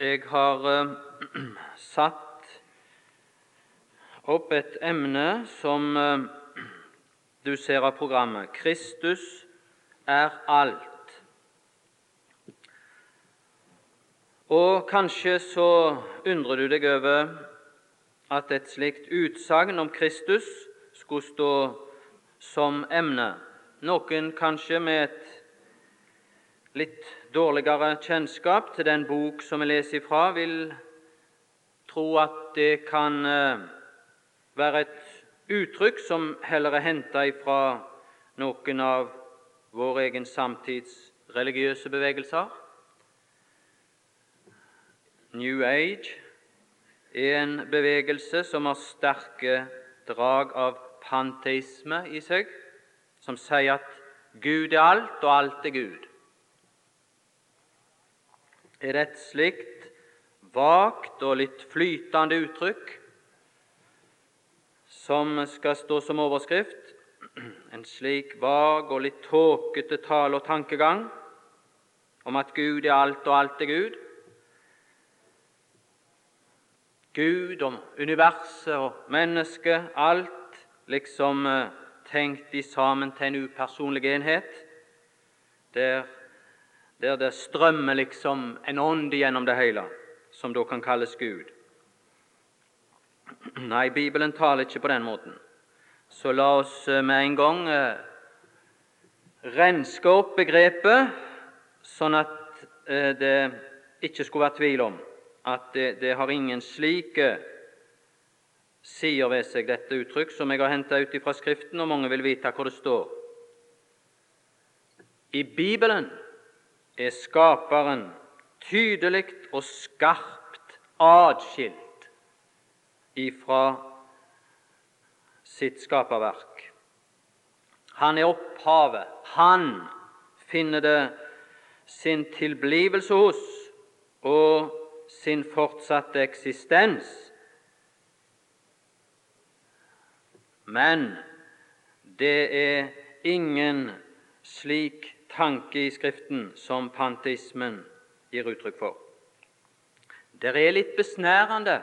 Jeg har eh, satt opp et emne som eh, du ser av programmet. Kristus er alt. Og kanskje så undrer du deg over at et slikt utsagn om Kristus skulle stå som emne. Noen kanskje med et litt dårligere kjennskap til den bok som vi leser ifra, vil tro at det kan eh, være et uttrykk som heller er henta ifra noen av vår egen samtids religiøse bevegelser. New Age er en bevegelse som har sterke drag av panteisme i seg, som sier at Gud er alt, og alt er Gud er det et slikt vagt og litt flytende uttrykk som skal stå som overskrift. En slik vag og litt tåkete tale og tankegang om at Gud er alt, og alt er Gud. Gud om universet og mennesket, alt liksom eh, tenkt i sammen til en upersonlig enhet, der der det strømmer liksom en ånd gjennom det hele, som da kan kalles Gud. Nei, Bibelen taler ikke på den måten. Så la oss eh, med en gang eh, renske opp begrepet, sånn at eh, det ikke skulle være tvil om at det, det har ingen slike sider ved seg, dette uttrykk, som jeg har henta ut fra Skriften, og mange vil vite hvor det står. I Bibelen er Skaperen tydelig og skarpt atskilt ifra sitt skaperverk. Han er opphavet. Han finner det sin tilblivelse hos og sin fortsatte eksistens. Men det er ingen slik tanke i Skriften som panteismen gir uttrykk for. Det er litt besnærende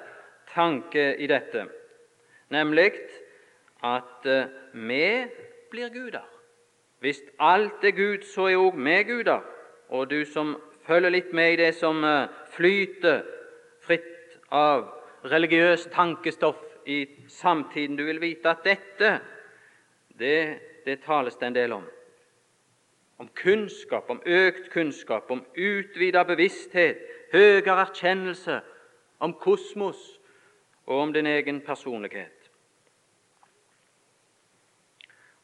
tanke i dette, nemlig at eh, vi blir guder. Hvis alt er Gud, så er òg vi guder. Og du som følger litt med i det som eh, flyter fritt av religiøst tankestoff i samtiden, du vil vite at dette, det, det tales det en del om om kunnskap, om økt kunnskap, om utvida bevissthet, høyere erkjennelse, om kosmos og om din egen personlighet.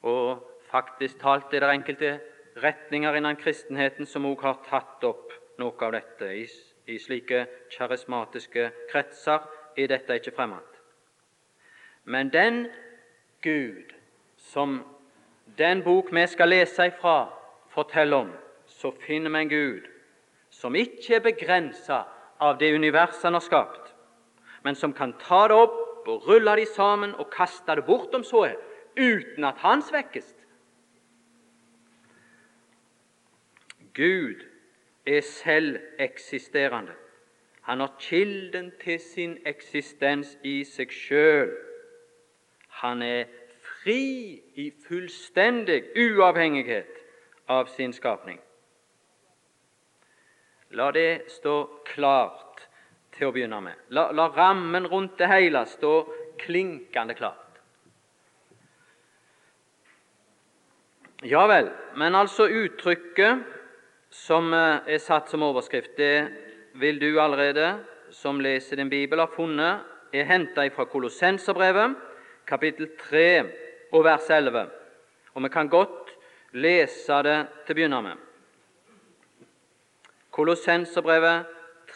Og faktisk talt er det enkelte retninger innen kristenheten som også har tatt opp noe av dette. I, i slike charismatiske kretser er dette ikke fremmed. Men den Gud som den bok vi skal lese ifra, forteller om, så finner vi en Gud som ikke er begrensa av det universet han har skapt, men som kan ta det opp og rulle det sammen og kaste det bort, om så er, uten at han svekkes. Gud er selveksisterende. Han har kilden til sin eksistens i seg sjøl. Han er fri i fullstendig uavhengighet av sin skapning. La det stå klart til å begynne med. La, la rammen rundt det hele stå klinkende klart. Ja vel, men altså uttrykket som eh, er satt som overskrift, det vil du allerede, som leser din bibel, har funnet, er henta fra Kolossenserbrevet, kapittel 3 og vers 11. Og vi kan godt lese det til å begynne med. Kolossenserbrevet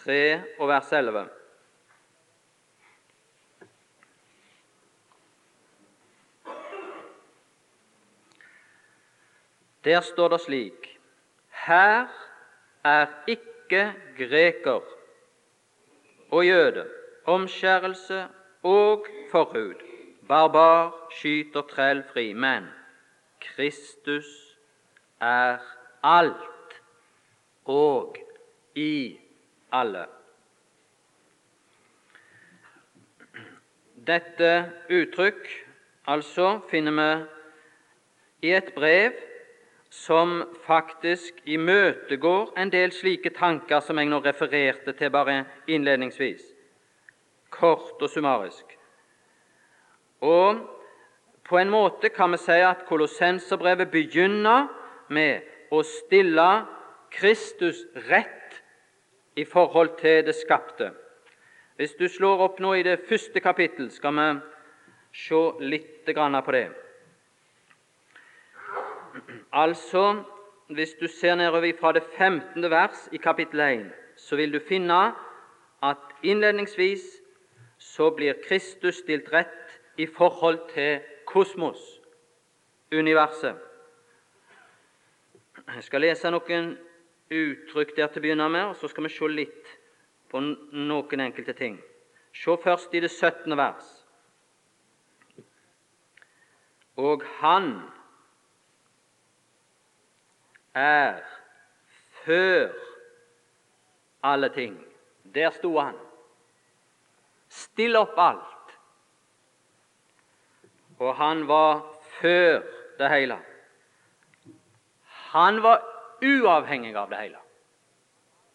3 og vers 11. Der står det slik Her er ikke greker og jøde, omskjærelse og forhud, barbar, skyter, trell, fri, men Kristus er alt og i alle. Dette uttrykk altså finner vi i et brev som faktisk imøtegår en del slike tanker som jeg nå refererte til bare innledningsvis, kort og summarisk. Og på en måte kan vi si at Kolossenserbrevet begynner med å stille Kristus rett i forhold til det skapte. Hvis du slår opp nå i det første kapittel, skal vi se litt på det. Altså, hvis du ser nedover fra det 15. vers i kapittel 1, så vil du finne at innledningsvis så blir Kristus stilt rett i forhold til kosmos, universet. Jeg skal lese noen uttrykk der til å begynne med, og så skal vi se litt på noen enkelte ting. Se først i det 17. vers. Og han er før alle ting. Der sto han. Still opp alt. Og han var før det hele. Han var uavhengig av det hele.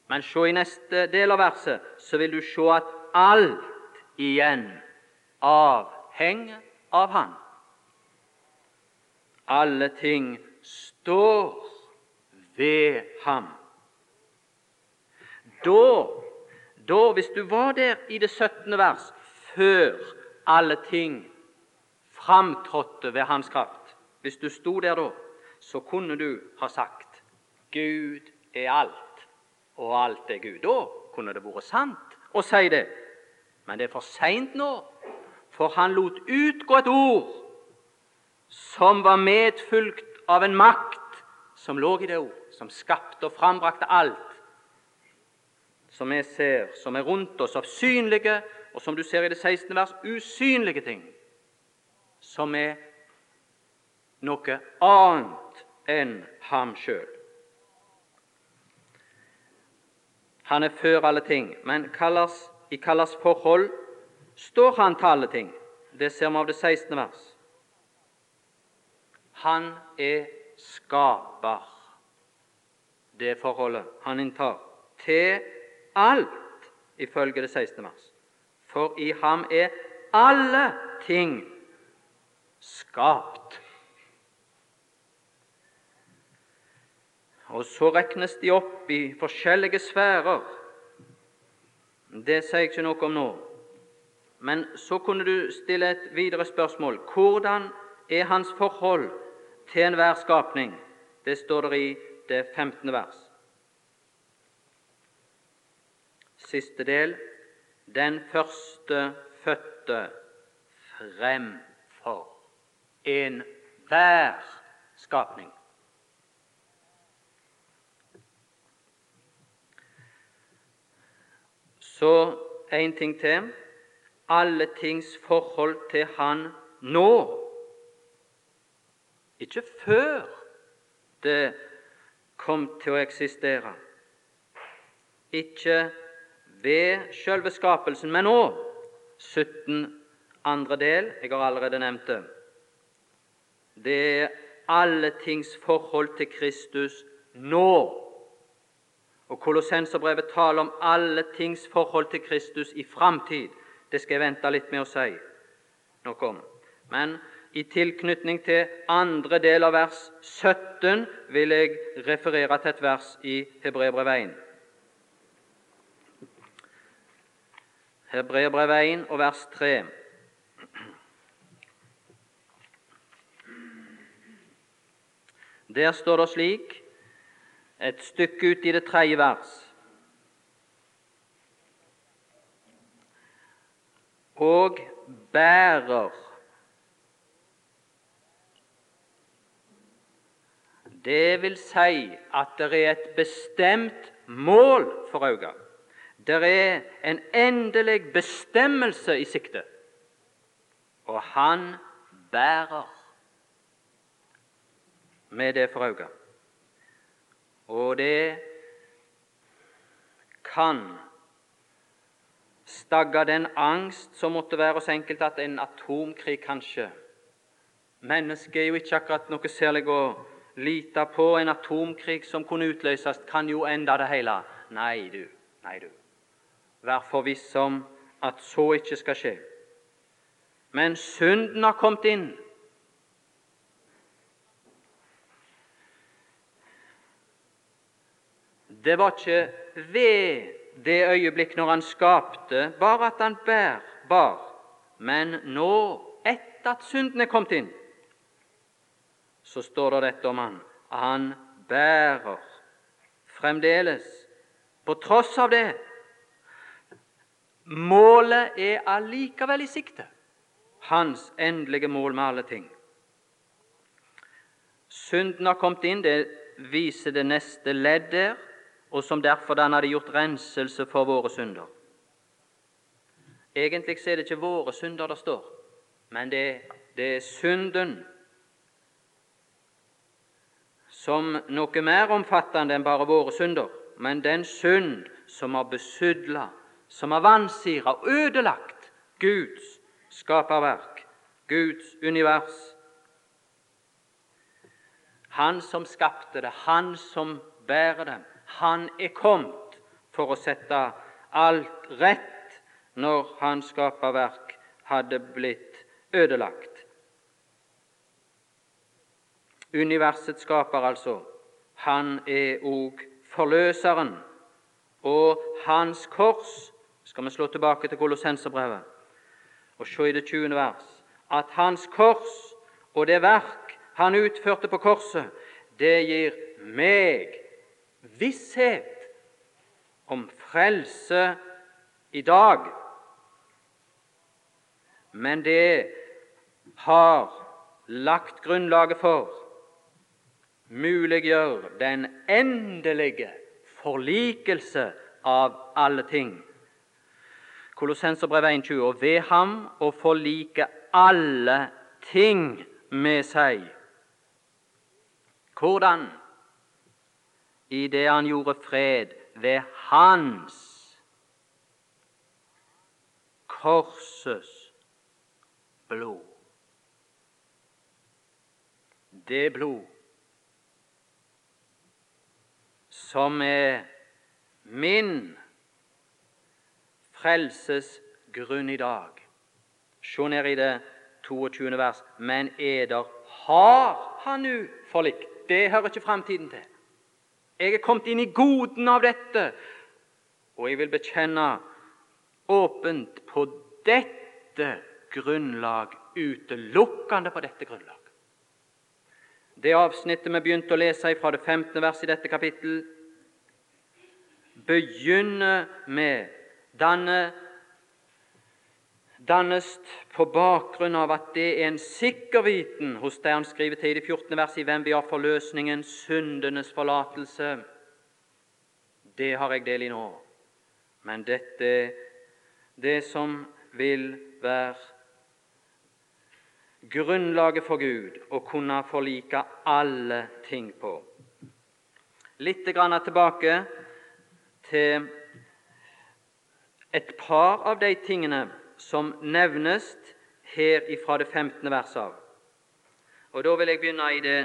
Men se i neste del av verset, så vil du se at alt igjen avhenger av Han. Alle ting står ved ham. Da, da, hvis du var der i det 17. vers, før alle ting framtrådte ved hans kraft Hvis du sto der da, så kunne du ha sagt Gud er alt og alt er Gud. Da kunne det vært sant å si det, men det er for seint nå, for han lot utgå et ord som var medfulgt av en makt som lå i det ord, som skapte og frambrakte alt som vi ser, som er rundt oss av synlige, og som du ser i det 16. vers, usynlige ting, som er noe annet enn ham sjøl. Han er før alle ting, men kalles, i kalles forhold står han til alle ting. Det ser vi av det 16. vers. Han er skaper. Det forholdet han inntar til alt, ifølge det 16. vers. For i ham er alle ting skapt. Og så regnes de opp i forskjellige sfærer. Det sier jeg ikke noe om nå. Men så kunne du stille et videre spørsmål. Hvordan er hans forhold til enhver skapning? Det står der i det 15. vers. Siste del den første fødte fremfor enhver skapning. Så en ting til alle tings forhold til Han nå. Ikke før det kom til å eksistere. Ikke ved selve skapelsen, men nå. 17 andre del, jeg har allerede nevnt det. Det er alle tings forhold til Kristus nå. Og Kolossenserbrevet taler om alle tings forhold til Kristus i framtid. Det skal jeg vente litt med å si noe om. Men i tilknytning til andre del av vers 17 vil jeg referere til et vers i Hebreerbrevet 1. Hebreerbrevet 1 og vers 3. Der står det slik et stykke ut i det tredje vers. Og bærer Det vil si at det er et bestemt mål for øynene. Det er en endelig bestemmelse i sikte, og han bærer med det for øynene. Og det kan stagge den angst som måtte være hos enkelte, at en atomkrig kanskje Mennesket er jo ikke akkurat noe særlig å lite på. En atomkrig som kunne utløses, kan jo enda det hele. Nei, du. Nei, du. Vær forviss om at så ikke skal skje. Men synden har kommet inn. Det var ikke ved det øyeblikk når han skapte, bare at han bær, bar, men nå, etter at synden er kommet inn, så står det dette om han. Han bærer fremdeles, på tross av det. Målet er allikevel i sikte. Hans endelige mål med alle ting. Synden har kommet inn, det viser det neste ledd der, og som derfor den hadde gjort renselse for våre synder. Egentlig er det ikke våre synder det står, men det, det er synden som noe mer omfattende enn bare våre synder, men den synd som har besudla, som har vansira og ødelagt Guds skaperverk, Guds univers. Han som skapte det, han som bærer det, han er kommet for å sette alt rett når hans skaperverk hadde blitt ødelagt. Universets skaper, altså. Han er òg forløseren. Og hans kors skal vi slå tilbake til Kolossenserbrevet og se i det 20. vers at hans kors og det verk han utførte på korset, det gir meg visshet om frelse i dag. Men det har lagt grunnlaget for muliggjør den endelige forlikelse av alle ting. Kolossenserbrevet 1,20.: Og ved ham å forlike alle ting med seg. Hvordan? I det han gjorde fred ved hans korsets blod. Det blod som er min frelses grunn i dag. Se ned i det 22. vers. Men eder har han nu forlikt. Det hører ikke framtiden til. Jeg er kommet inn i goden av dette, og jeg vil bekjenne åpent på dette grunnlag, utelukkende på dette grunnlag. Det avsnittet vi begynte å lese fra det 15. verset i dette kapittel, begynner med danne, dannes på bakgrunn av at det er en sikker viten hos det han skriver til i det 14. vers i hvem vi har forløsningen, syndenes forlatelse. Det har jeg del i nå. Men dette er det som vil være grunnlaget for Gud å kunne forlike alle ting på. Litt tilbake til et par av de tingene som nevnes her ifra det 15. verset av. Og Da vil jeg begynne i det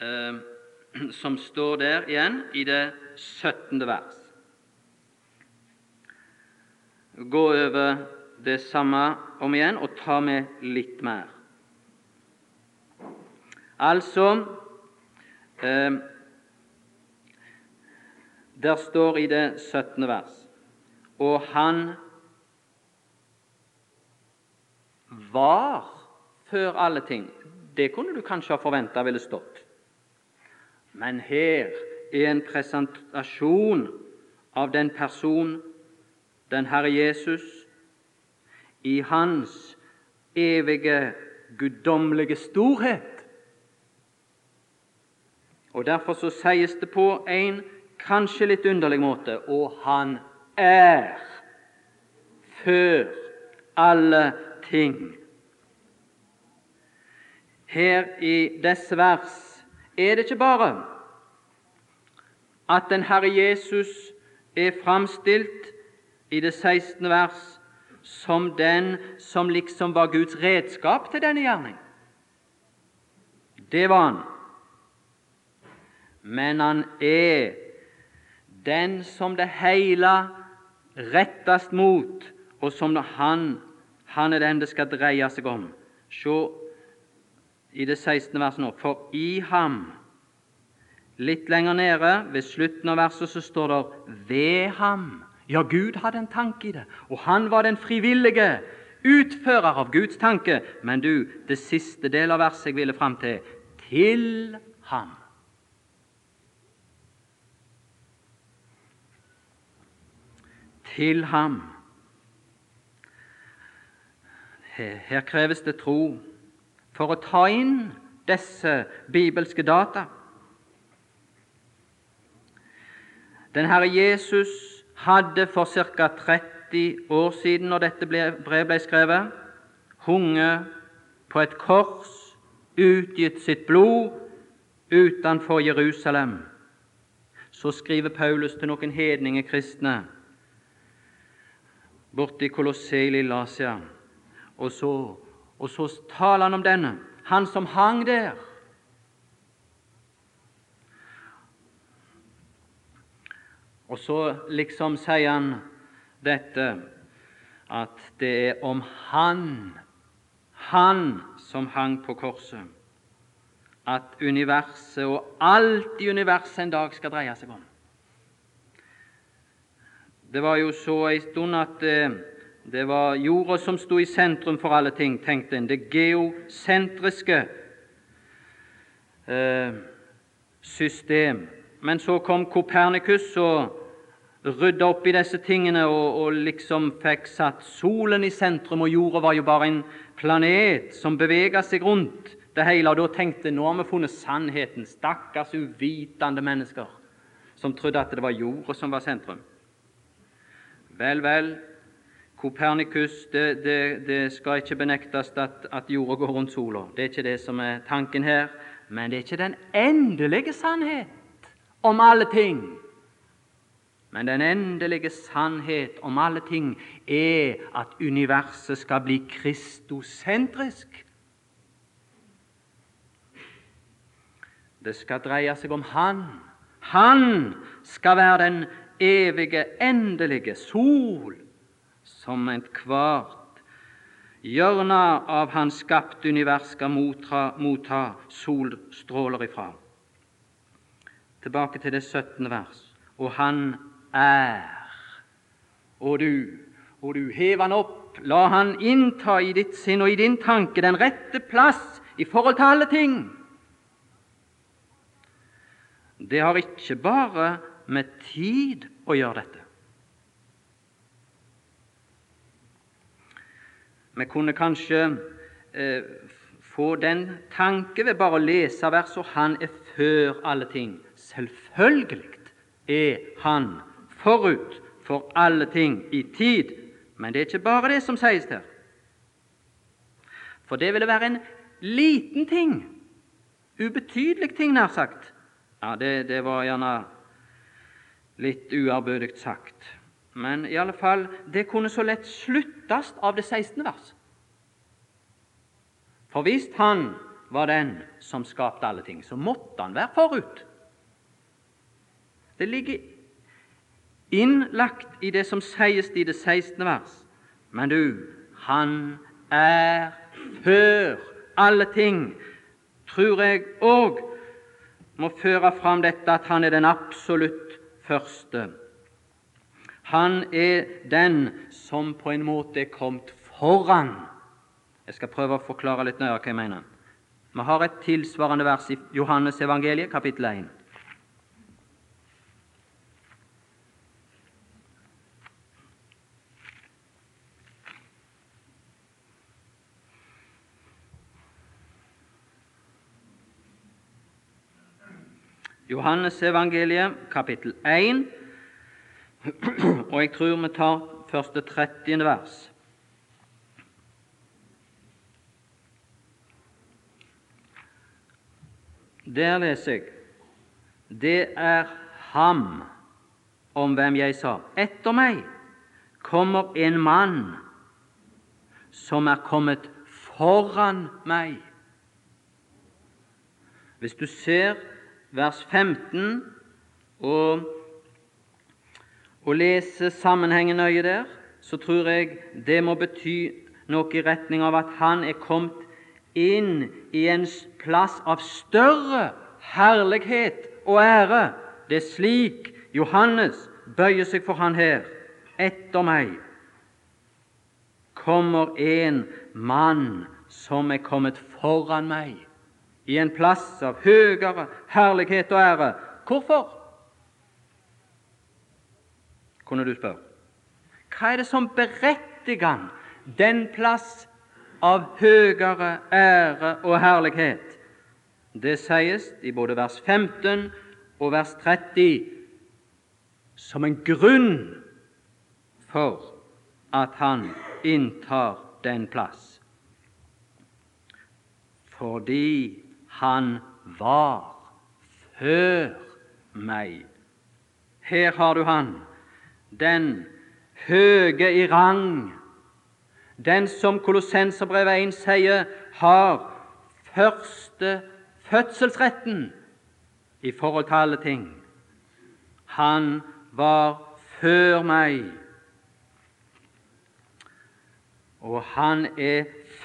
eh, som står der igjen, i det 17. vers. Gå over det samme om igjen og ta med litt mer. Altså eh, Der står i det 17. vers Og han var før alle ting. Det kunne du kanskje ha forventa ville stått. Men her er en presentasjon av den person, den Herre Jesus, i Hans evige, guddommelige storhet. Og Derfor så sies det på en kanskje litt underlig måte og han er før alle ting. Her i disse vers er det ikke bare at den Herre Jesus er framstilt i det 16. vers som den som liksom var Guds redskap til denne gjerning. Det var han. Men han er den som det hele rettast mot, og som han, han er den det skal dreie seg om. Se i det 16. verset nå. For i ham Litt lenger nede, ved slutten av verset, så står det 'ved ham'. Ja, Gud hadde en tanke i det, og han var den frivillige utfører av Guds tanke. Men du, det siste del av verset jeg ville fram til til ham. Til ham. Her kreves det tro for å ta inn disse bibelske data. Den Herre Jesus hadde for ca. 30 år siden, når dette brevet ble skrevet, hunget på et kors, utgitt sitt blod utenfor Jerusalem. Så skriver Paulus til noen hedninge kristne borti Kolosseil i Lille Asia. Og så, og så taler han om denne, han som hang der Og så liksom sier han dette at det er om Han, Han som hang på korset, at universet og alt i universet en dag skal dreie seg om. Det var jo så en stund at eh, det var jorda som sto i sentrum for alle ting, tenkte en. Det geosentriske eh, system. Men så kom Kopernikus og rydda opp i disse tingene og, og, liksom fikk satt solen i sentrum, og jorda var jo bare en planet som bevega seg rundt det hele. Og da tenkte nå har vi funnet sannheten. Stakkars uvitende mennesker som trodde at det var jorda som var sentrum. Vel, vel, Kopernikus, det, det, det skal ikke benektes at, at jorda går rundt sola. Det er ikke det som er tanken her. Men det er ikke den endelige sannhet om alle ting men den endelige sannhet om alle ting er at universet skal bli kristosentrisk. Det skal dreie seg om Han. Han skal være den evige, endelige sol som enhvert hjørne av Hans skapte univers skal motta, motta solstråler ifra. Tilbake til det 17. vers. Og Han er. Og du, og du hev han opp, la han innta i ditt sinn og i din tanke den rette plass i forhold til alle ting. Det har ikke bare med tid å gjøre dette. Vi kunne kanskje eh, få den tanke ved bare å lese verset Han er før alle ting. Selvfølgelig er Han forut for alle ting i tid. Men det er ikke bare det som sies her. For det ville være en liten ting, ubetydelig ting, nær sagt. Ja, det, det var gjerne litt uærbødig sagt. Men i alle fall, det kunne så lett sluttes av det 16. vers. For hvis Han var den som skapte alle ting, så måtte Han være forut. Det ligger innlagt i det som sies i det 16. vers. Men du, han er før alle ting, tror jeg òg må føre fram dette at han er den absolutt første. Han er den som på en måte er kommet foran. Jeg skal prøve å forklare litt nøyere hva jeg mener. Vi har et tilsvarende vers i Johannes evangeliet, kapittel 1. Johannes evangeliet, kapittel 1, og jeg tror vi tar første 30. vers. Der leser jeg Det er ham om hvem jeg sa Etter meg kommer en mann som er kommet foran meg. Hvis du ser vers 15 og, og lese sammenhengen nøye der, så tror jeg det må bety noe i retning av at han er kommet inn i en plass av større herlighet og ære. Det er slik Johannes bøyer seg for han her. Etter meg kommer en mann som er kommet foran meg, i en plass av høyere herlighet og ære. Hvorfor? Kunne du spørre. Hva er det som berettiger han den plass av høyere ære og herlighet? Det sies i både vers 15 og vers 30 som en grunn for at han inntar den plass. Fordi han var før meg. Her har du han, den høge i rang, den som Kolossenserbrevet 1 sier har første fødselsretten i forhold til alle ting. Han var før meg og han er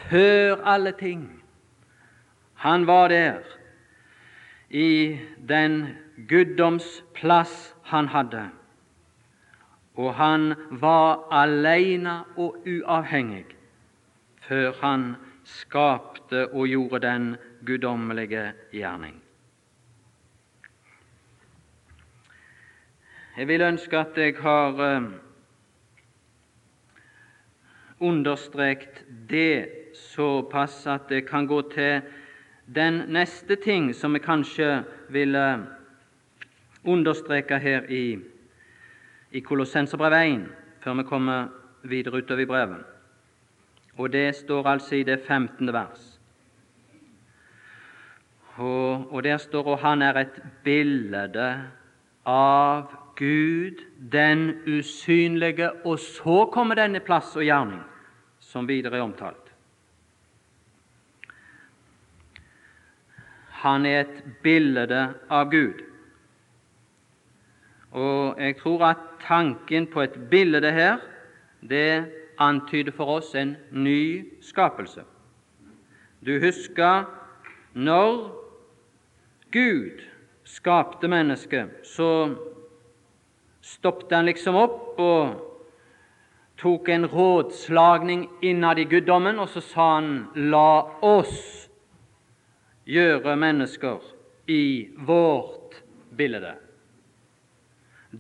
før alle ting. Han var der i den guddomsplass han hadde, og han var alene og uavhengig før han skapte og gjorde den guddommelige gjerning. Jeg vil ønske at jeg har eh, understreket det såpass at det kan gå til den neste ting som jeg kanskje vil understreke her i, i Kolossenserbrevet 1, før vi kommer videre utover i brevet. Og det står altså i det 15. vers. Og, og der står og han er et bilde av Gud den usynlige, og så kommer denne plass og gjerning, som videre er omtalt. Han er et bilde av Gud. Og jeg tror at tanken på et bilde her, det antyder for oss en ny skapelse. Du husker når Gud skapte mennesket, så stoppet han liksom opp og tok en rådslagning innad i guddommen, og så sa han la oss gjøre mennesker i vårt bilde.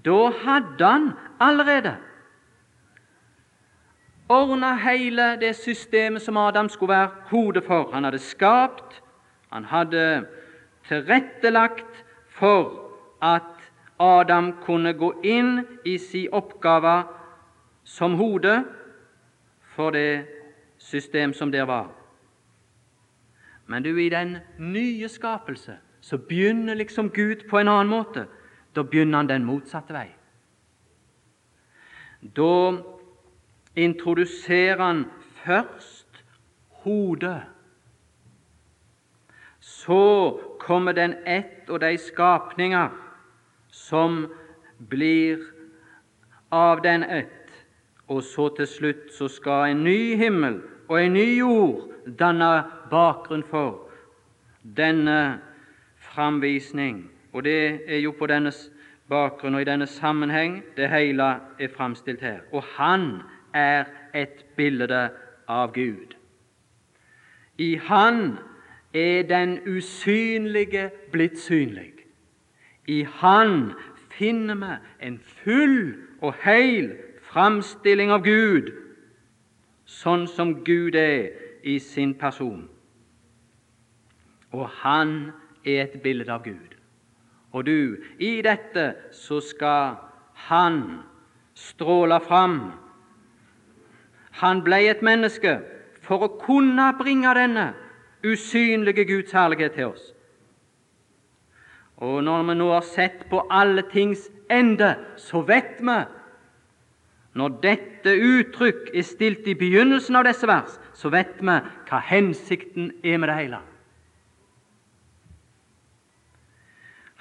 Da hadde han allerede ordna hele det systemet som Adam skulle være hodet for. Han hadde skapt, han hadde tilrettelagt for at Adam kunne gå inn i sin oppgave som hode for det system som der var. Men du, i den nye skapelse så begynner liksom Gud på en annen måte. Da begynner han den motsatte vei. Da introduserer han først hodet. Så kommer den ett og de skapninger som blir av den ett. Og så til slutt så skal en ny himmel og en ny jord danne bakgrunn for denne framvisning. Og det er jo på denne bakgrunn og i denne sammenheng det hele er framstilt her. Og han er et bilde av Gud. I Han er den usynlige blitt synlig. I Han finner vi en full og heil framstilling av Gud, sånn som Gud er i sin person. Og Han er et bilde av Gud. Og du, i dette så skal Han stråle fram. Han ble et menneske for å kunne bringe denne usynlige Guds herlighet til oss. Og når vi nå har sett på alle tings ende, så vet vi Når dette uttrykk er stilt i begynnelsen av disse vers, så vet vi hva hensikten er med det hele.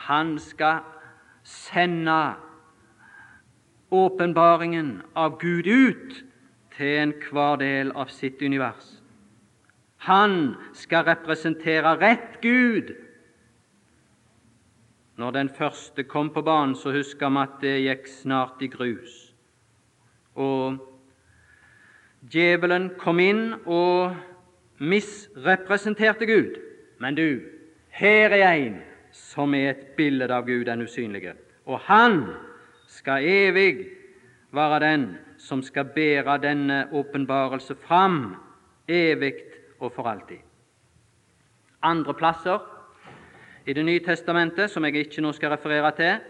Han skal sende åpenbaringen av Gud ut til enhver del av sitt univers. Han skal representere rett Gud. Når den første kom på banen, så husker vi at det gikk snart i grus. Og djevelen kom inn og misrepresenterte Gud. Men du, her er en som er et bilde av Gud, den usynlige. Og han skal evig være den som skal bære denne åpenbarelse fram, evig og for alltid. Andre plasser i Det nye testamentet, som jeg ikke nå skal referere til,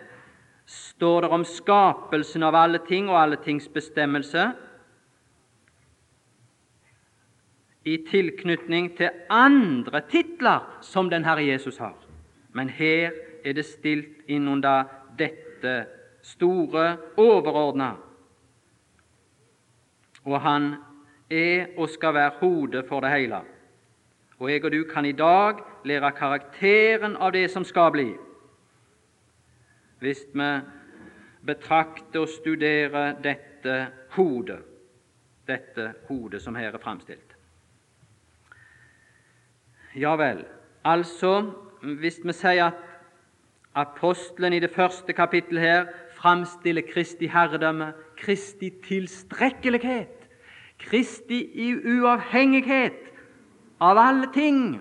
står det om skapelsen av alle ting og alle tings bestemmelse i tilknytning til andre titler som den Herre Jesus har. Men her er det stilt innunder dette store, overordna. Og han er og skal være hodet for det hele. Og jeg og du kan i dag lære karakteren av det som skal bli, hvis vi betrakter og studerer dette hodet, dette hodet som her er framstilt. Ja vel, altså, hvis vi sier at apostelen i det første kapittelet her framstiller Kristi herredømme, Kristi tilstrekkelighet, Kristi i uavhengighet av alle ting,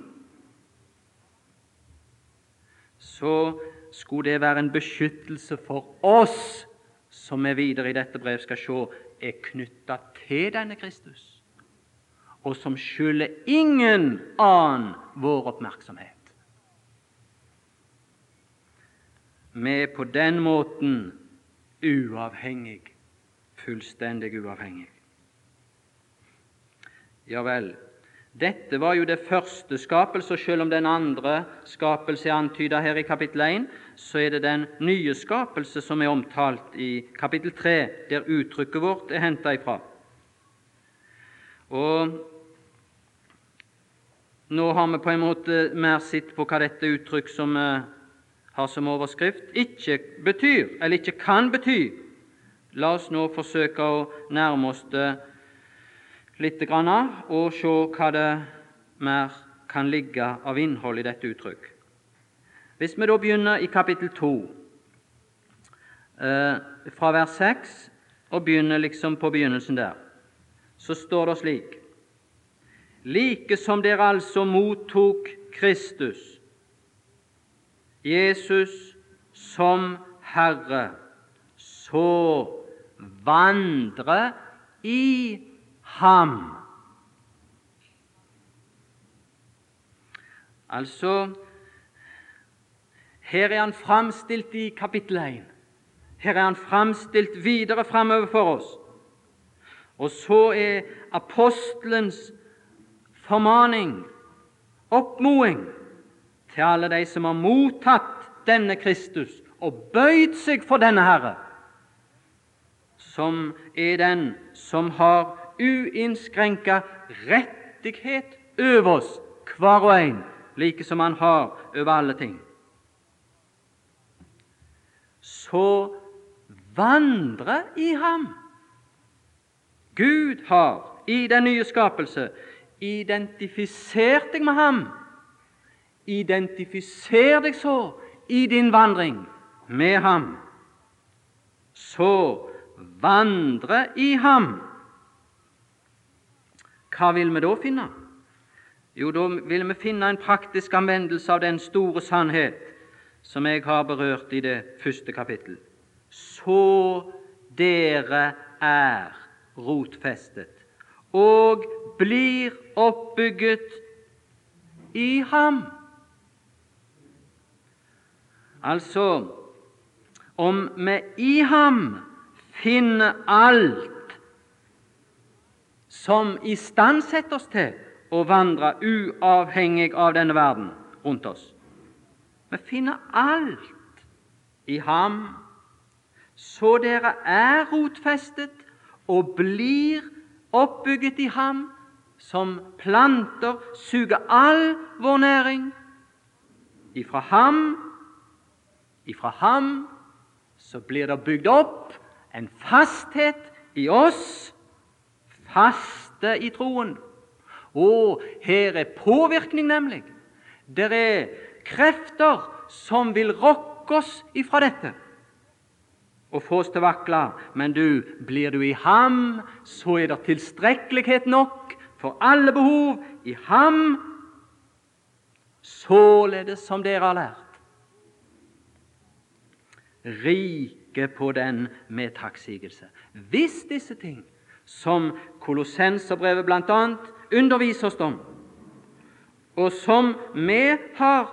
så skulle det være en beskyttelse for oss, som vi videre i dette brev skal se er knytta til denne Kristus, og som skylder ingen annen vår oppmerksomhet. Vi er på den måten uavhengig, fullstendig uavhengig. Ja vel, dette var jo det første skapelse, og selv om den andre skapelse er antydet her i kapittel 1, så er det den nye skapelse som er omtalt i kapittel 3, der uttrykket vårt er henta ifra. Og nå har vi på en måte mer sett på hva dette uttrykk som vi har som overskrift, ikke betyr, eller ikke kan bety. La oss nå forsøke å nærme oss det litt grann, og se hva det mer kan ligge av innhold i dette uttrykk. Hvis vi da begynner i kapittel 2, eh, fra vers 6, og begynner liksom på begynnelsen der, så står det slik Like som dere altså mottok Kristus, Jesus som Herre, så vandre i ham. Altså Her er han framstilt i kapittel 1. Her er han framstilt videre framover for oss. Og så er apostelens formaning, oppmoding, til alle de som har mottatt denne Kristus og bøyd seg for denne Herre, som er den som har uinnskrenka rettighet over oss, hver og en, like som han har over alle ting. Så vandre i ham. Gud har i den nye skapelse identifisert deg med ham. Identifiser deg så i din vandring med ham. Så vandre i ham. Hva vil vi da finne? Jo, da vil vi finne en praktisk anvendelse av den store sannhet som jeg har berørt i det første kapittel. Så dere er rotfestet og blir oppbygget i ham. Altså om vi i ham finner alt som istandsetter oss til å vandre uavhengig av denne verden rundt oss. Vi finner alt i ham, så dere er rotfestet og blir oppbygget i ham, som planter suger all vår næring. Ifra ham, ifra ham så blir det bygd opp en fasthet i oss, faste i troen. Og her er påvirkning, nemlig. Det er krefter som vil rokke oss ifra dette og få oss til å vakle. Men du, blir du i ham, så er det tilstrekkelighet nok for alle behov i ham, således som dere har lært. Rike på den med takksigelse. Hvis disse ting, som Kolossenserbrevet bl.a. underviser oss om, og som vi har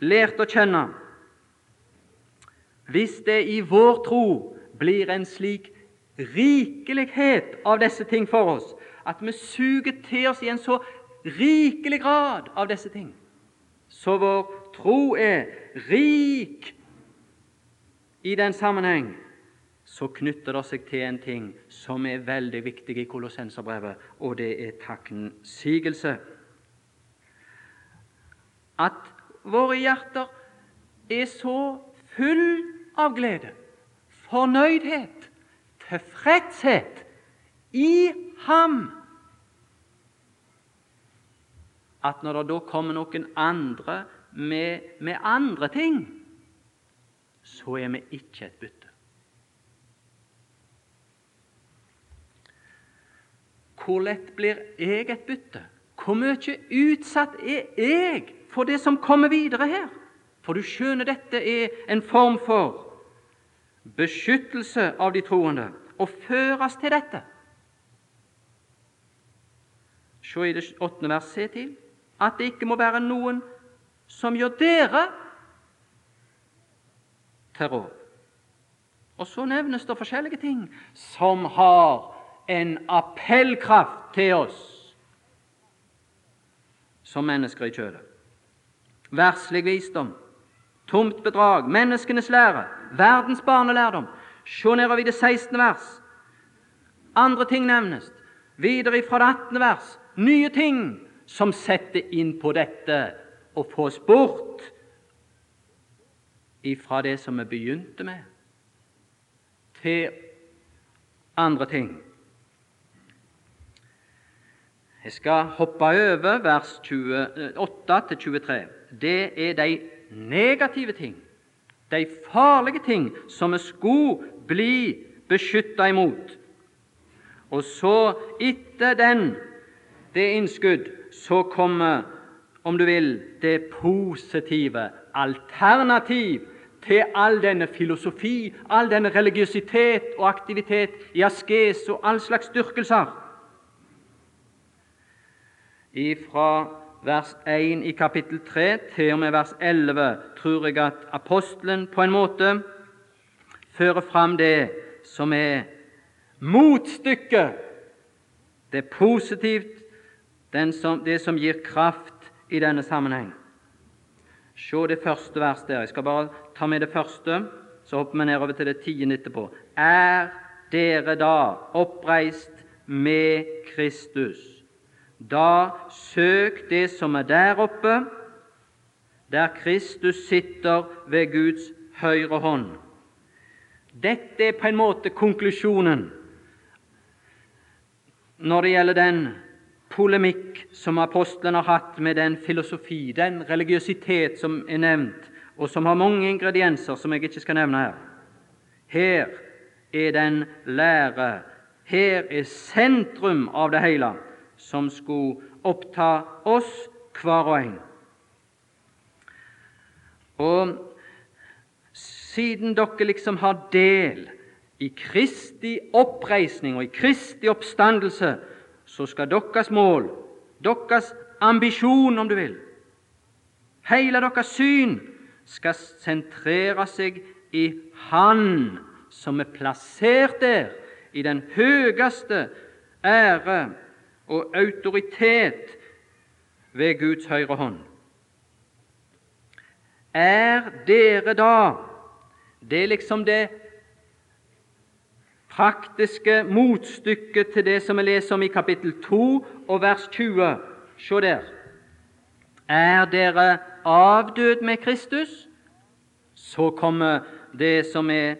lært å kjenne, hvis det i vår tro blir en slik rikelighet av disse ting for oss, at vi suger til oss i en så rikelig grad av disse ting, så vår tro er rik i den sammenheng, så knytter det seg til en ting som er veldig viktig i Kolossenserbrevet, og det er takksigelse. At våre hjerter er så full av glede, fornøydhet, tilfredshet i Ham at når det da kommer noen andre med, med andre ting, så er vi ikke et bytte. Hvor lett blir jeg et bytte? Hvor mye utsatt er jeg for det som kommer videre her? For du skjønner, dette er en form for beskyttelse av de troende, og føres til dette. Se i det åttende vers se til at det ikke må være noen som gjør dere råd. Og så nevnes det forskjellige ting som har en appellkraft til oss som mennesker i kjødet. Verslig visdom, tomt bedrag, menneskenes lære, verdens barnelærdom. Se nedover i det 16. vers. Andre ting nevnes. Videre fra det 18. vers. Nye ting som setter inn på dette og får oss bort ifra det som vi begynte med, til andre ting. Jeg skal hoppe over vers 28 23. Det er de negative ting, de farlige ting som vi skulle bli beskytta imot. Og så, etter den, det innskudd, så kommer, om du vil, det positive alternativ til all denne filosofi, all denne religiøsitet og aktivitet i askes og all slags styrkelser. Fra vers 1 i kapittel 3 til og med vers 11 tror jeg at apostelen på en måte fører fram det som er motstykket. Det er positivt, som, det som gir kraft i denne sammenheng. Se det første verset der. Jeg skal bare ta med det første, så hopper vi nedover til det tiende etterpå. Er dere da oppreist med Kristus? Da søk det som er der oppe, der Kristus sitter ved Guds høyre hånd. Dette er på en måte konklusjonen når det gjelder den polemikk som apostelen har hatt med den filosofi, den religiøsitet som er nevnt, og som har mange ingredienser som jeg ikke skal nevne her. Her er den lære, her er sentrum av det hele som skulle oppta oss hver og en. Og siden dere liksom har del i Kristi oppreisning og i Kristi oppstandelse, så skal deres mål, deres ambisjon, om du vil, hele deres syn, skal sentrere seg i Han som er plassert der i den høyeste ære og autoritet ved Guds høyre hånd. Er dere da Det er liksom det praktiske motstykket til det som vi leser om i kapittel 2 og vers 20. Se der. Er dere avdød med Kristus, så kommer det som er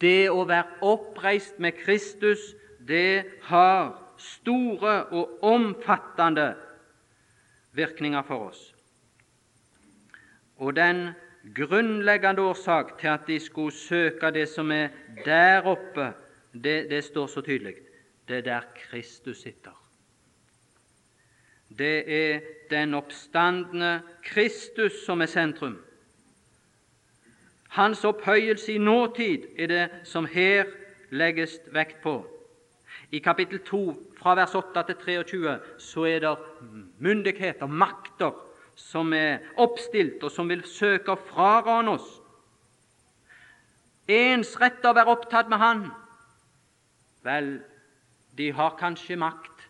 det å være oppreist med Kristus, det har store og omfattende virkninger for oss. Og den grunnleggende årsak til at de skulle søke det som er der oppe, det, det står så tydelig. Det er der Kristus sitter. Det er den oppstandende Kristus som er sentrum. Hans opphøyelse i nåtid er det som her legges vekt på. I kapittel 2, fra vers 8 til 23, så er det myndigheter, makter som er oppstilt, og som vil søke å frarane oss. Ens rett å være opptatt med Han. Vel, de har kanskje makt,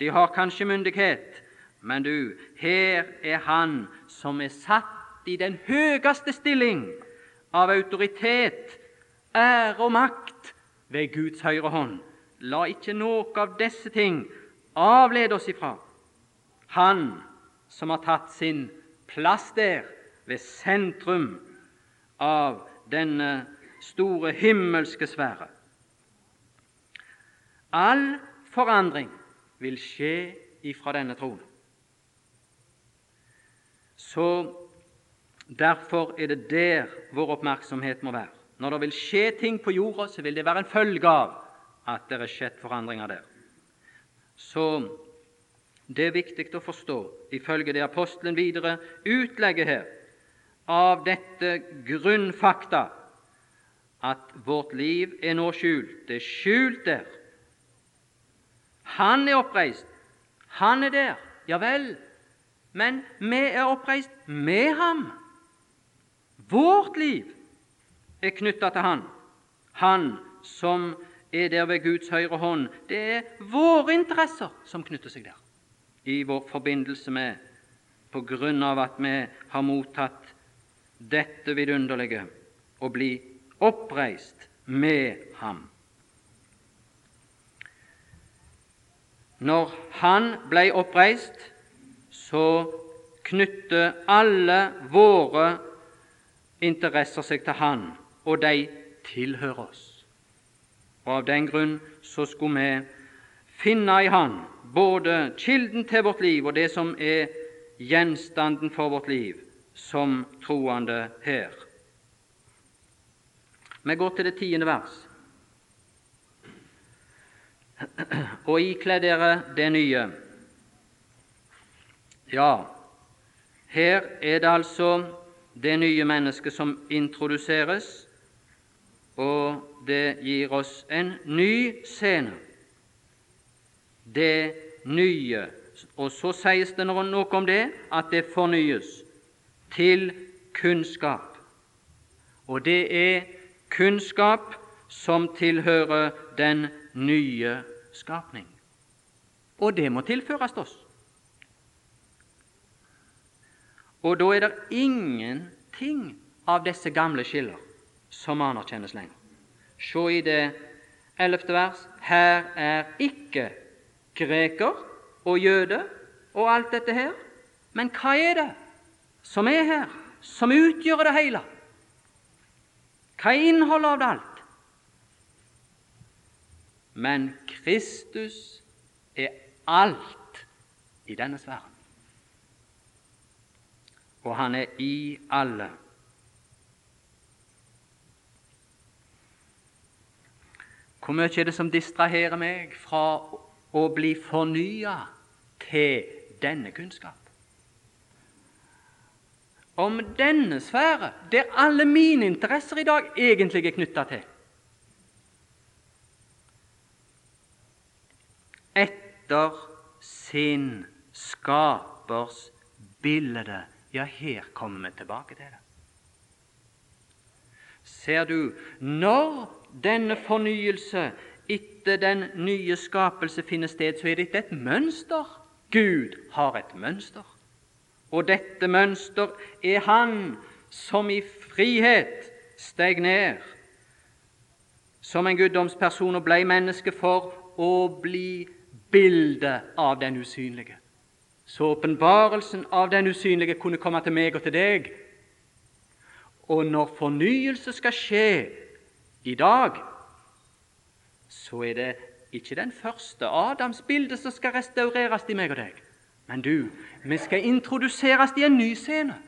de har kanskje myndighet, men du, her er Han som er satt i den høyeste stilling av autoritet, ære og makt ved Guds høyre hånd. La ikke noe av disse ting avlede oss ifra Han som har tatt sin plass der, ved sentrum av denne store himmelske sfære. All forandring vil skje ifra denne tronen. Så Derfor er det der vår oppmerksomhet må være. Når det vil skje ting på jorda, så vil det være en følge av at det er skjedd forandringer der. Så det er viktig å forstå, ifølge det apostelen videre utlegger her, av dette grunnfakta at vårt liv er nå skjult. Det er skjult der. Han er oppreist. Han er der. Ja vel. Men vi er oppreist med ham. Vårt liv er knytta til Han, Han som er der ved Guds høyre hånd. Det er våre interesser som knytter seg der, i vår forbindelse med, på grunn av at vi har mottatt dette vidunderlige å bli oppreist med ham. Når han ble oppreist, så knytter alle våre interesser seg til Han, og de tilhører oss. Og Av den grunn så skulle vi finne i Han både kilden til vårt liv og det som er gjenstanden for vårt liv, som troende her. Vi går til det tiende vers. Og ikle dere det nye. Ja, her er det altså det nye mennesket som introduseres, og det gir oss en ny scene. Det nye. Og så sies det noe om det, at det fornyes til kunnskap. Og det er kunnskap som tilhører den nye skapning. Og det må tilføres oss. Og da er det ingenting av disse gamle skiller som anerkjennes lenger. Se i det ellevte vers. Her er ikke greker og jøde og alt dette her. Men hva er det som er her, som utgjør det hele? Hva er innholdet av det alt? Men Kristus er alt i denne sfæren og han er i alle. Hvor mye er det som distraherer meg fra å bli fornya til denne kunnskap? Om denne sfære, der alle mine interesser i dag egentlig er knytta til. Etter sin skapers bilde ja, her kommer vi tilbake til det. Ser du, når denne fornyelse etter den nye skapelse finner sted, så er dette et mønster. Gud har et mønster. Og dette mønster er Han som i frihet steg ned som en guddomsperson og ble menneske for å bli bildet av den usynlige. Så åpenbarelsen av den usynlige kunne komme til meg og til deg. Og når fornyelse skal skje i dag, så er det ikke den første Adams bilde som skal restaureres i meg og deg. Men du, vi skal introduseres i en ny scene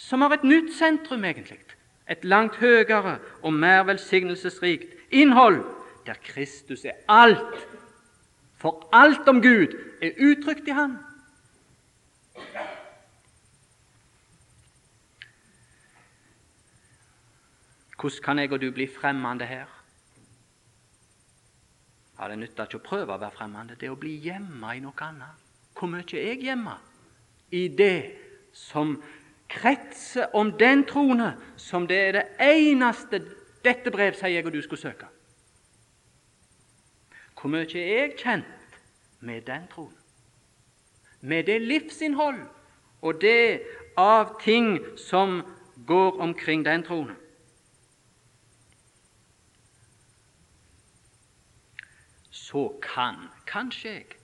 som har et nytt sentrum, egentlig. Et langt høyere og mer velsignelsesrikt innhold, der Kristus er alt. For alt om Gud er uttrykt i Han. Hvordan kan jeg og du bli fremmede her? Ja, Det nytter ikke å prøve å være fremmede. Det er å bli hjemme i noe annet. Hvor mye er jeg hjemme i det som kretser om den trone som det er det eneste dette brev sier jeg og du skulle søke? Hvor mye er jeg kjent med den troen? Med det livsinnhold og det av ting som går omkring den troen. Så kan kanskje jeg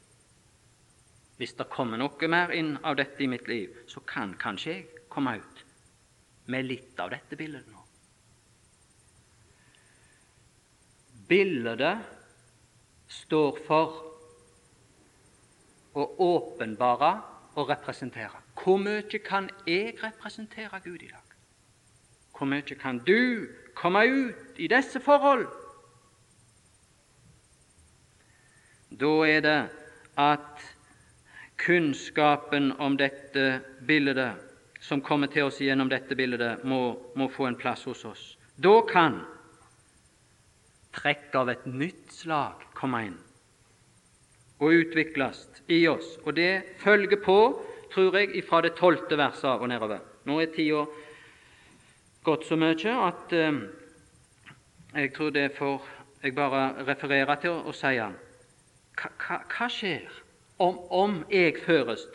Hvis det kommer noe mer inn av dette i mitt liv, så kan kanskje jeg komme ut med litt av dette bildet nå. Bildet står for å åpenbare og representere. Hvor mye kan jeg representere Gud i dag? Hvor mye kan du komme ut i disse forhold? Da er det at kunnskapen om dette bildet, som kommer til oss gjennom dette bildet, må, må få en plass hos oss. Da kan trekk av et nytt slag komme inn og utvikles i oss. Og det følger på, tror jeg, fra det tolvte verset av og nedover. Nå er tida gått så mye at eh, jeg tror det får jeg bare referere til og, og si hva skjer om, om jeg føres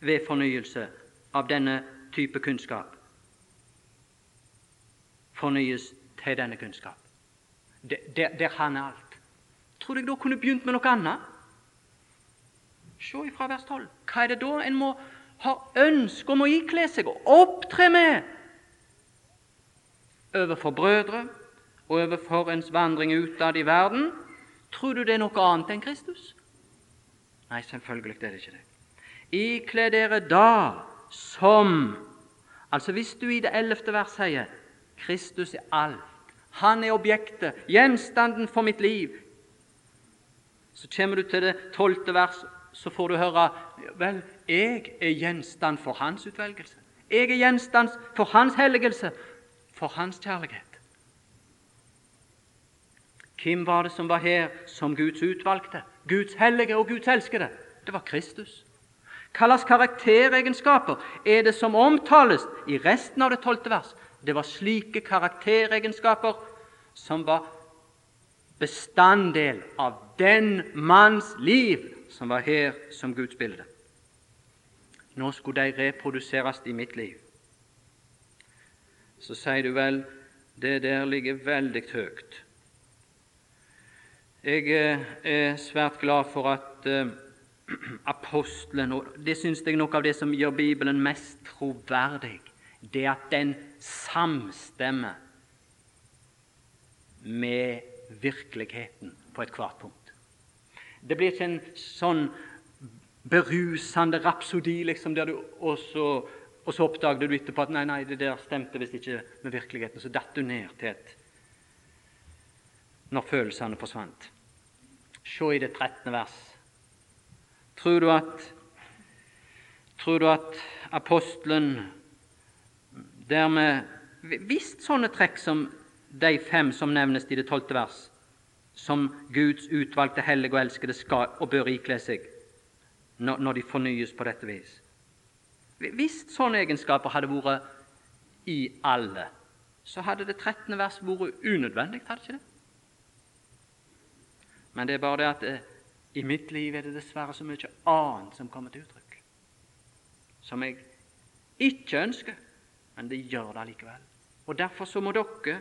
ved fornyelse av denne type kunnskap? Fornyes til denne kunnskap. Der, han er alt. Tror du jeg da kunne begynt med noe annet? Se ifra vers 12. Hva er det da en må ha ønske om å ikle seg og opptre med overfor brødre og overfor ens vandring utad i verden? Tror du det er noe annet enn Kristus? Nei, selvfølgelig er det ikke det. Ikle dere da som Altså Hvis du i det ellevte vers sier Kristus er alt, han er objektet, gjenstanden for mitt liv, så kommer du til det tolvte vers, så får du høre Vel, jeg er gjenstand for hans utvelgelse. Jeg er gjenstand for hans helligelse, for hans kjærlighet. Hvem var det som var her som Guds utvalgte, Guds hellige og Guds elskede? Det var Kristus. Hva slags karakteregenskaper er det som omtales i resten av det tolvte vers? Det var slike karakteregenskaper som var bestanddel av den manns liv som var her som Guds bilde. Nå skulle de reproduseres i mitt liv. Så sier du vel det der ligger veldig høyt. Jeg eh, er svært glad for at eh, apostelen og Det syns jeg er noe av det som gjør Bibelen mest troverdig. Det at den samstemmer med virkeligheten på ethvert punkt. Det blir ikke en sånn berusende rapsodi liksom, der du også, og så oppdager du etterpå at nei, nei, det der stemte visst ikke med virkeligheten. Så datt du ned til et når følelsene forsvant. Se i det 13. vers. Tror du at, tror du at apostelen dermed Hvis sånne trekk som de fem som nevnes i det 12. vers, som Guds utvalgte hellige og elskede skal og bør ikle seg når de fornyes på dette vis? Hvis sånne egenskaper hadde vært i alle, så hadde det 13. vers vært unødvendig. hadde ikke det? Men det er bare det at eh, i mitt liv er det dessverre så mye annet som kommer til uttrykk, som jeg ikke ønsker, men det gjør det allikevel. Og Derfor så må dere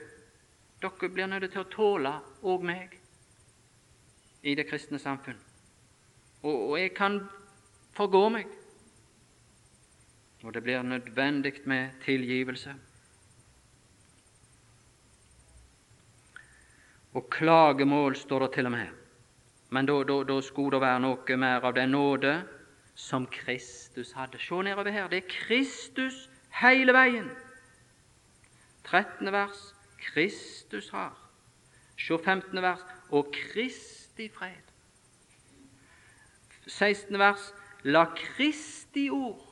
Dere blir nødt til å tåle òg meg i det kristne samfunn. Og, og jeg kan forgå meg. Og det blir nødvendig med tilgivelse. Og klagemål står det til og med. Men da, da, da skulle det være noe mer av den nåde som Kristus hadde. Se nedover her. Det er Kristus hele veien. 13. vers Kristus har. Se 15. vers og Kristi fred. 16. vers La Kristi ord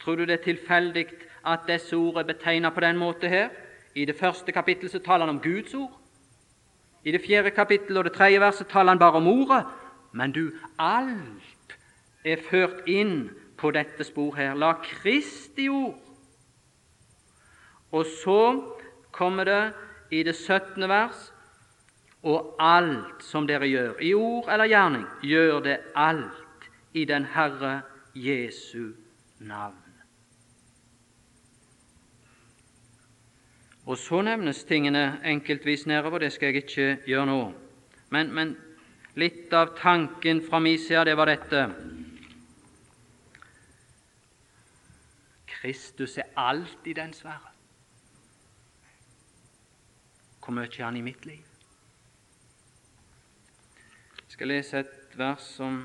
Tror du det er tilfeldig at disse ord er betegnet på den måten her? I det første kapittel så taler han om Guds ord. I det fjerde kapittel og det tredje verset taler han bare om ordet. Men du, alt er ført inn på dette spor her. La Kristi ord. Og så kommer det i det 17. vers og alt som dere gjør, i ord eller gjerning, gjør det alt i den Herre Jesu navn. Og så nevnes tingene enkeltvis nedover, det skal jeg ikke gjøre nå. Men, men litt av tanken fra min side, det var dette Kristus er alt i den svære. Hvor mye er han i mitt liv? Jeg skal lese et vers som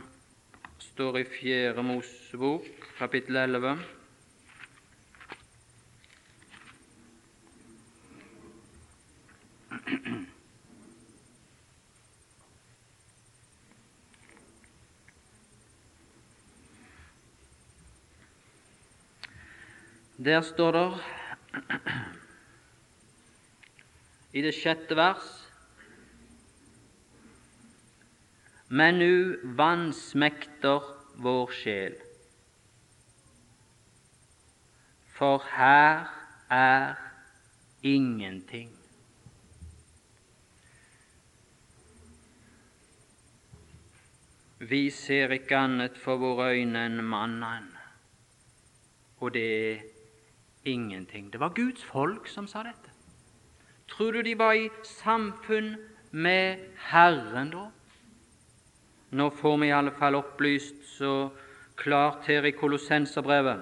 står i Fjerde Mosebok, kapittel 11. Der står det i det sjette vers Men nu vansmekter vår sjel, for her er ingenting. Vi ser ikke annet for våre øyne enn mannen, og det er ingenting. Det var Guds folk som sa dette. Tror du de var i samfunn med Herren da? Nå får vi i alle fall opplyst så klart her i Kolossenserbrevet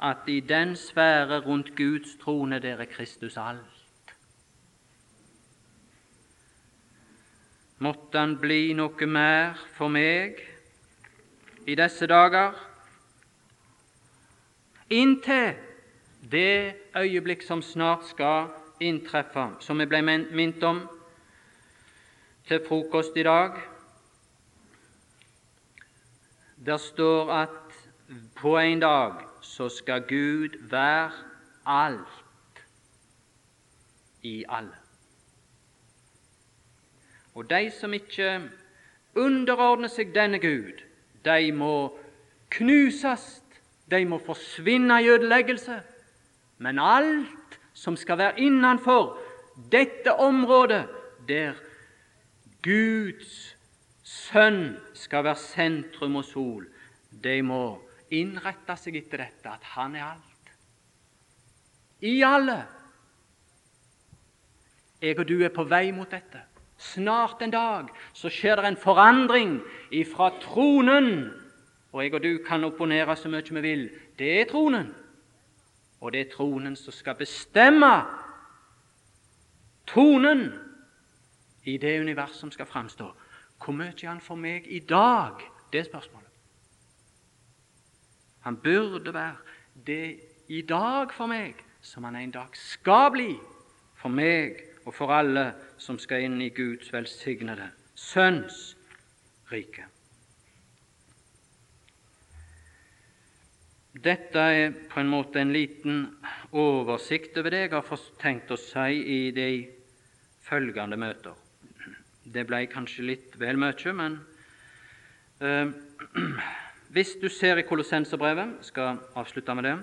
at i den sfære rundt Guds trone der er Kristus alt. Måtte Han bli noe mer for meg i disse dager inntil det øyeblikk som snart skal inntreffe, som vi ble minnet om til frokost i dag. Der står at på en dag så skal Gud være alt i alle. Og de som ikke underordner seg denne Gud, de må knuses de må forsvinne i ødeleggelse. Men alt som skal være innenfor dette området, der Guds sønn skal være sentrum og sol, de må innrette seg etter dette, at han er alt. I alle. Jeg og du er på vei mot dette. Snart en dag så skjer det en forandring ifra tronen og jeg og du kan opponere så mye vi vil. Det er tronen. Og det er tronen som skal bestemme tonen i det univers som skal framstå. Hvor mye er han for meg i dag? Det er spørsmålet. Han burde være det i dag for meg som han en dag skal bli for meg og for alle som skal inn i Guds velsignede Sønns rike. Dette er på en måte en liten oversikt over det jeg har tenkt å si i de følgende møter. Det ble kanskje litt vel mye, men eh, hvis du ser i Kolossenserbrevet skal avslutte med det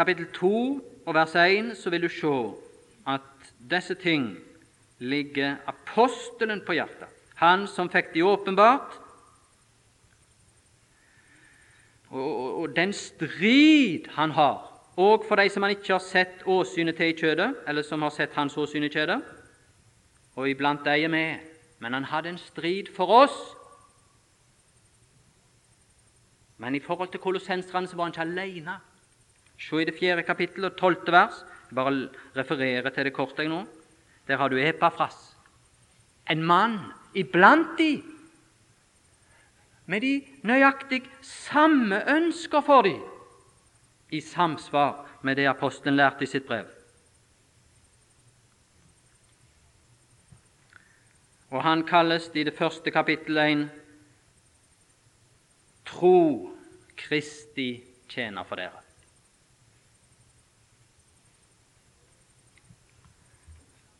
kapittel 2 og vers 1, så vil du se at disse ting ligger apostelen på hjertet. Han som fikk de åpenbart, og, og, og den strid han har og for de som han ikke har sett åsynet til i kjødet, eller som har sett hans åsyn i kjødet. Og iblant de er med. Men han hadde en strid for oss. Men i forhold til kolossenserne så var han ikke alene. Se i det fjerde kapittel og tolvte vers. Jeg bare refererer til det kortet nå. Der har du Epafras. En mann iblant de med de nøyaktig samme ønsker for de, i samsvar med det apostelen lærte i sitt brev. Og han kalles i det første kapittel 1 Tro Kristi tjener for dere.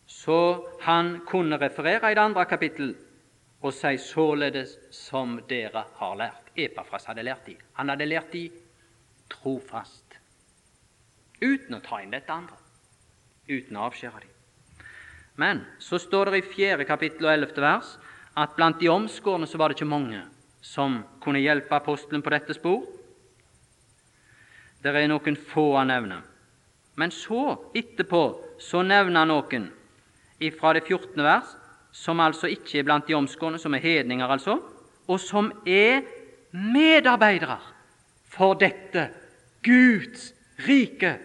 Så han kunne referere i det andre kapittel og si således som dere har lært. Epafras hadde lært de. Han hadde lært de trofast, uten å ta inn dette andre, uten å avskjære de. Men så står det i 4. kapittel og ellevte vers at blant de omskårne så var det ikke mange som kunne hjelpe apostelen på dette spor. Det er noen få han nevner. Men så, etterpå, så nevner han noen fra det 14. vers, som altså ikke er blant de omskårne, som er hedninger, altså, og som er medarbeidere for dette Guds rike,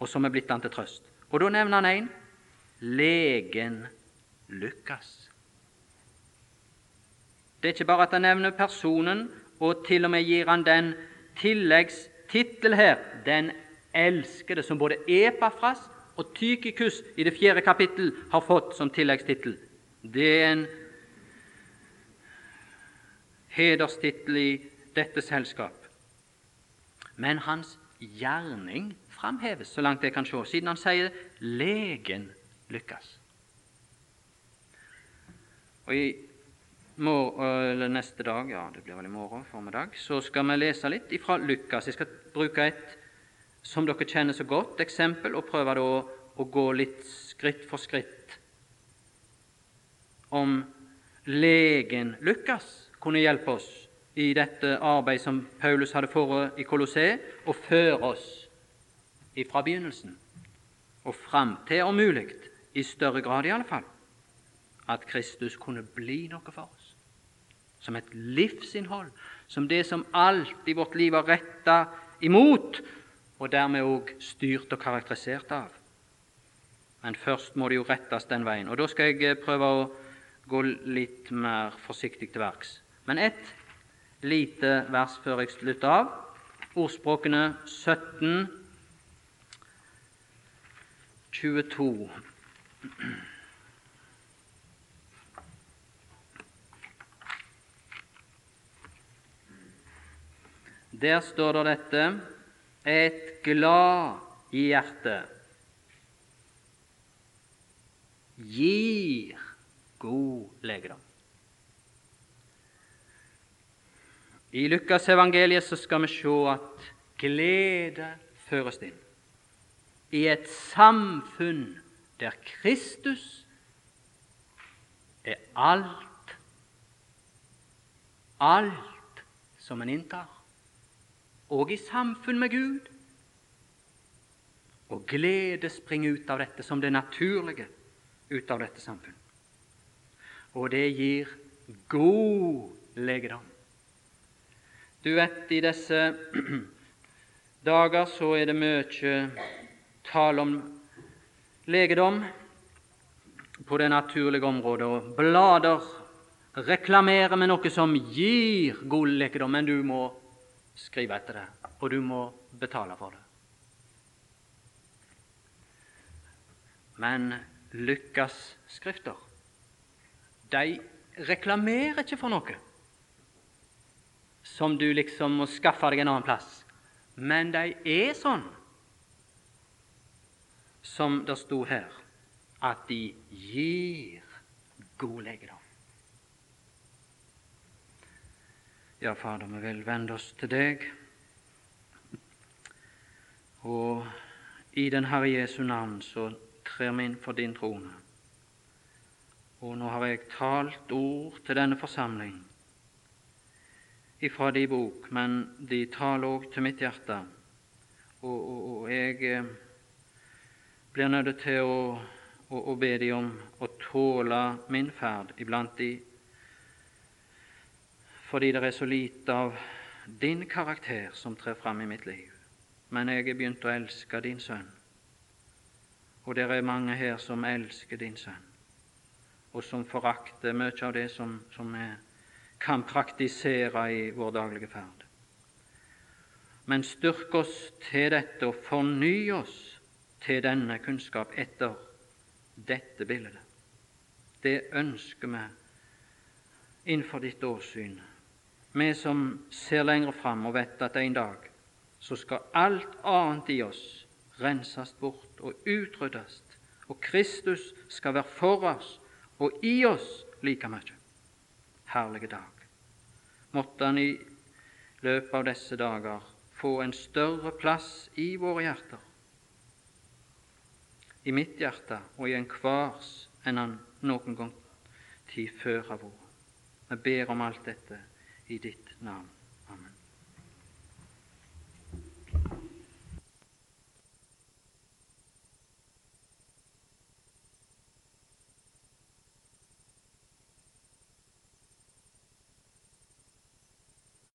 og som er blitt han til trøst. Og da nevner han en legen Lukas. Det er ikke bare at han nevner personen, og til og med gir han den tilleggstittel her, den elskede, som både Epafras og Tykikus i det fjerde kapittel har fått som tilleggstittel. Det er en hederstittel i dette selskap. Men hans gjerning framheves, så langt jeg kan se, siden han sier 'legen lykkes'. Og i eller neste dag, ja, det blir vel i morgen formiddag, så skal vi lese litt ifra Lukas. Jeg skal bruke et som dere kjenner så godt, eksempel, og prøve da å gå litt skritt for skritt om legen Lukas kunne hjelpe oss i dette arbeidet som Paulus hadde foran i Kolosseet, og føre oss fra begynnelsen og fram til, om mulig, i større grad i alle fall, at Kristus kunne bli noe for oss. Som et livsinnhold, som det som alt i vårt liv er retta imot, og dermed òg styrt og karakterisert av. Men først må det jo rettes den veien. Og Da skal jeg prøve å gå litt mer forsiktig til verks. Men ett lite vers før jeg slutter av. Ordspråkene 17, 22. Der står det dette et glad i hjertet gir god legedom. I Lukas evangeliet skal vi se at glede føres inn. I et samfunn der Kristus er alt, alt som en inntar, og i samfunn med Gud. Og glede springer ut av dette som det naturlige ut av dette samfunn. Og det gir god legedom. Du vet, i disse dager så er det mye tale om legedom på det naturlige området, og blader reklamerer med noe som gir god legedom, men du må skrive etter det, og du må betale for det. Men Lukas' skrifter, de reklamerer ikke for noe som du liksom må skaffe deg en annen plass. Men de er sånn som det sto her, at de gir god legedom. Ja, Fader, vi vil vende oss til deg. Og i den Herre Jesu navn så trer vi inn for din trone. Og nå har jeg talt ord til denne forsamling ifra de bok, men de taler òg til mitt hjerte og, og, og jeg eh, blir nødt til å, å, å be de om å tåle min ferd iblant de, fordi det er så lite av din karakter som trer fram i mitt liv. Men jeg er begynt å elske din sønn, og det er mange her som elsker din sønn, og som forakter mye av det som, som vi kan praktisere i vår daglige ferd men styrk oss til dette og forny oss til denne kunnskap etter dette bildet. Det ønsker vi innenfor ditt åsyn. Vi som ser lenger fram og vet at en dag så skal alt annet i oss renses bort og utryddes, og Kristus skal være for oss og i oss like mye. Herlige dag. Måtte Han i løpet av disse dager få en større plass i våre hjerter, i mitt hjerte og i enhvers enn han noen gang tid før har vært. Vi ber om alt dette i ditt navn.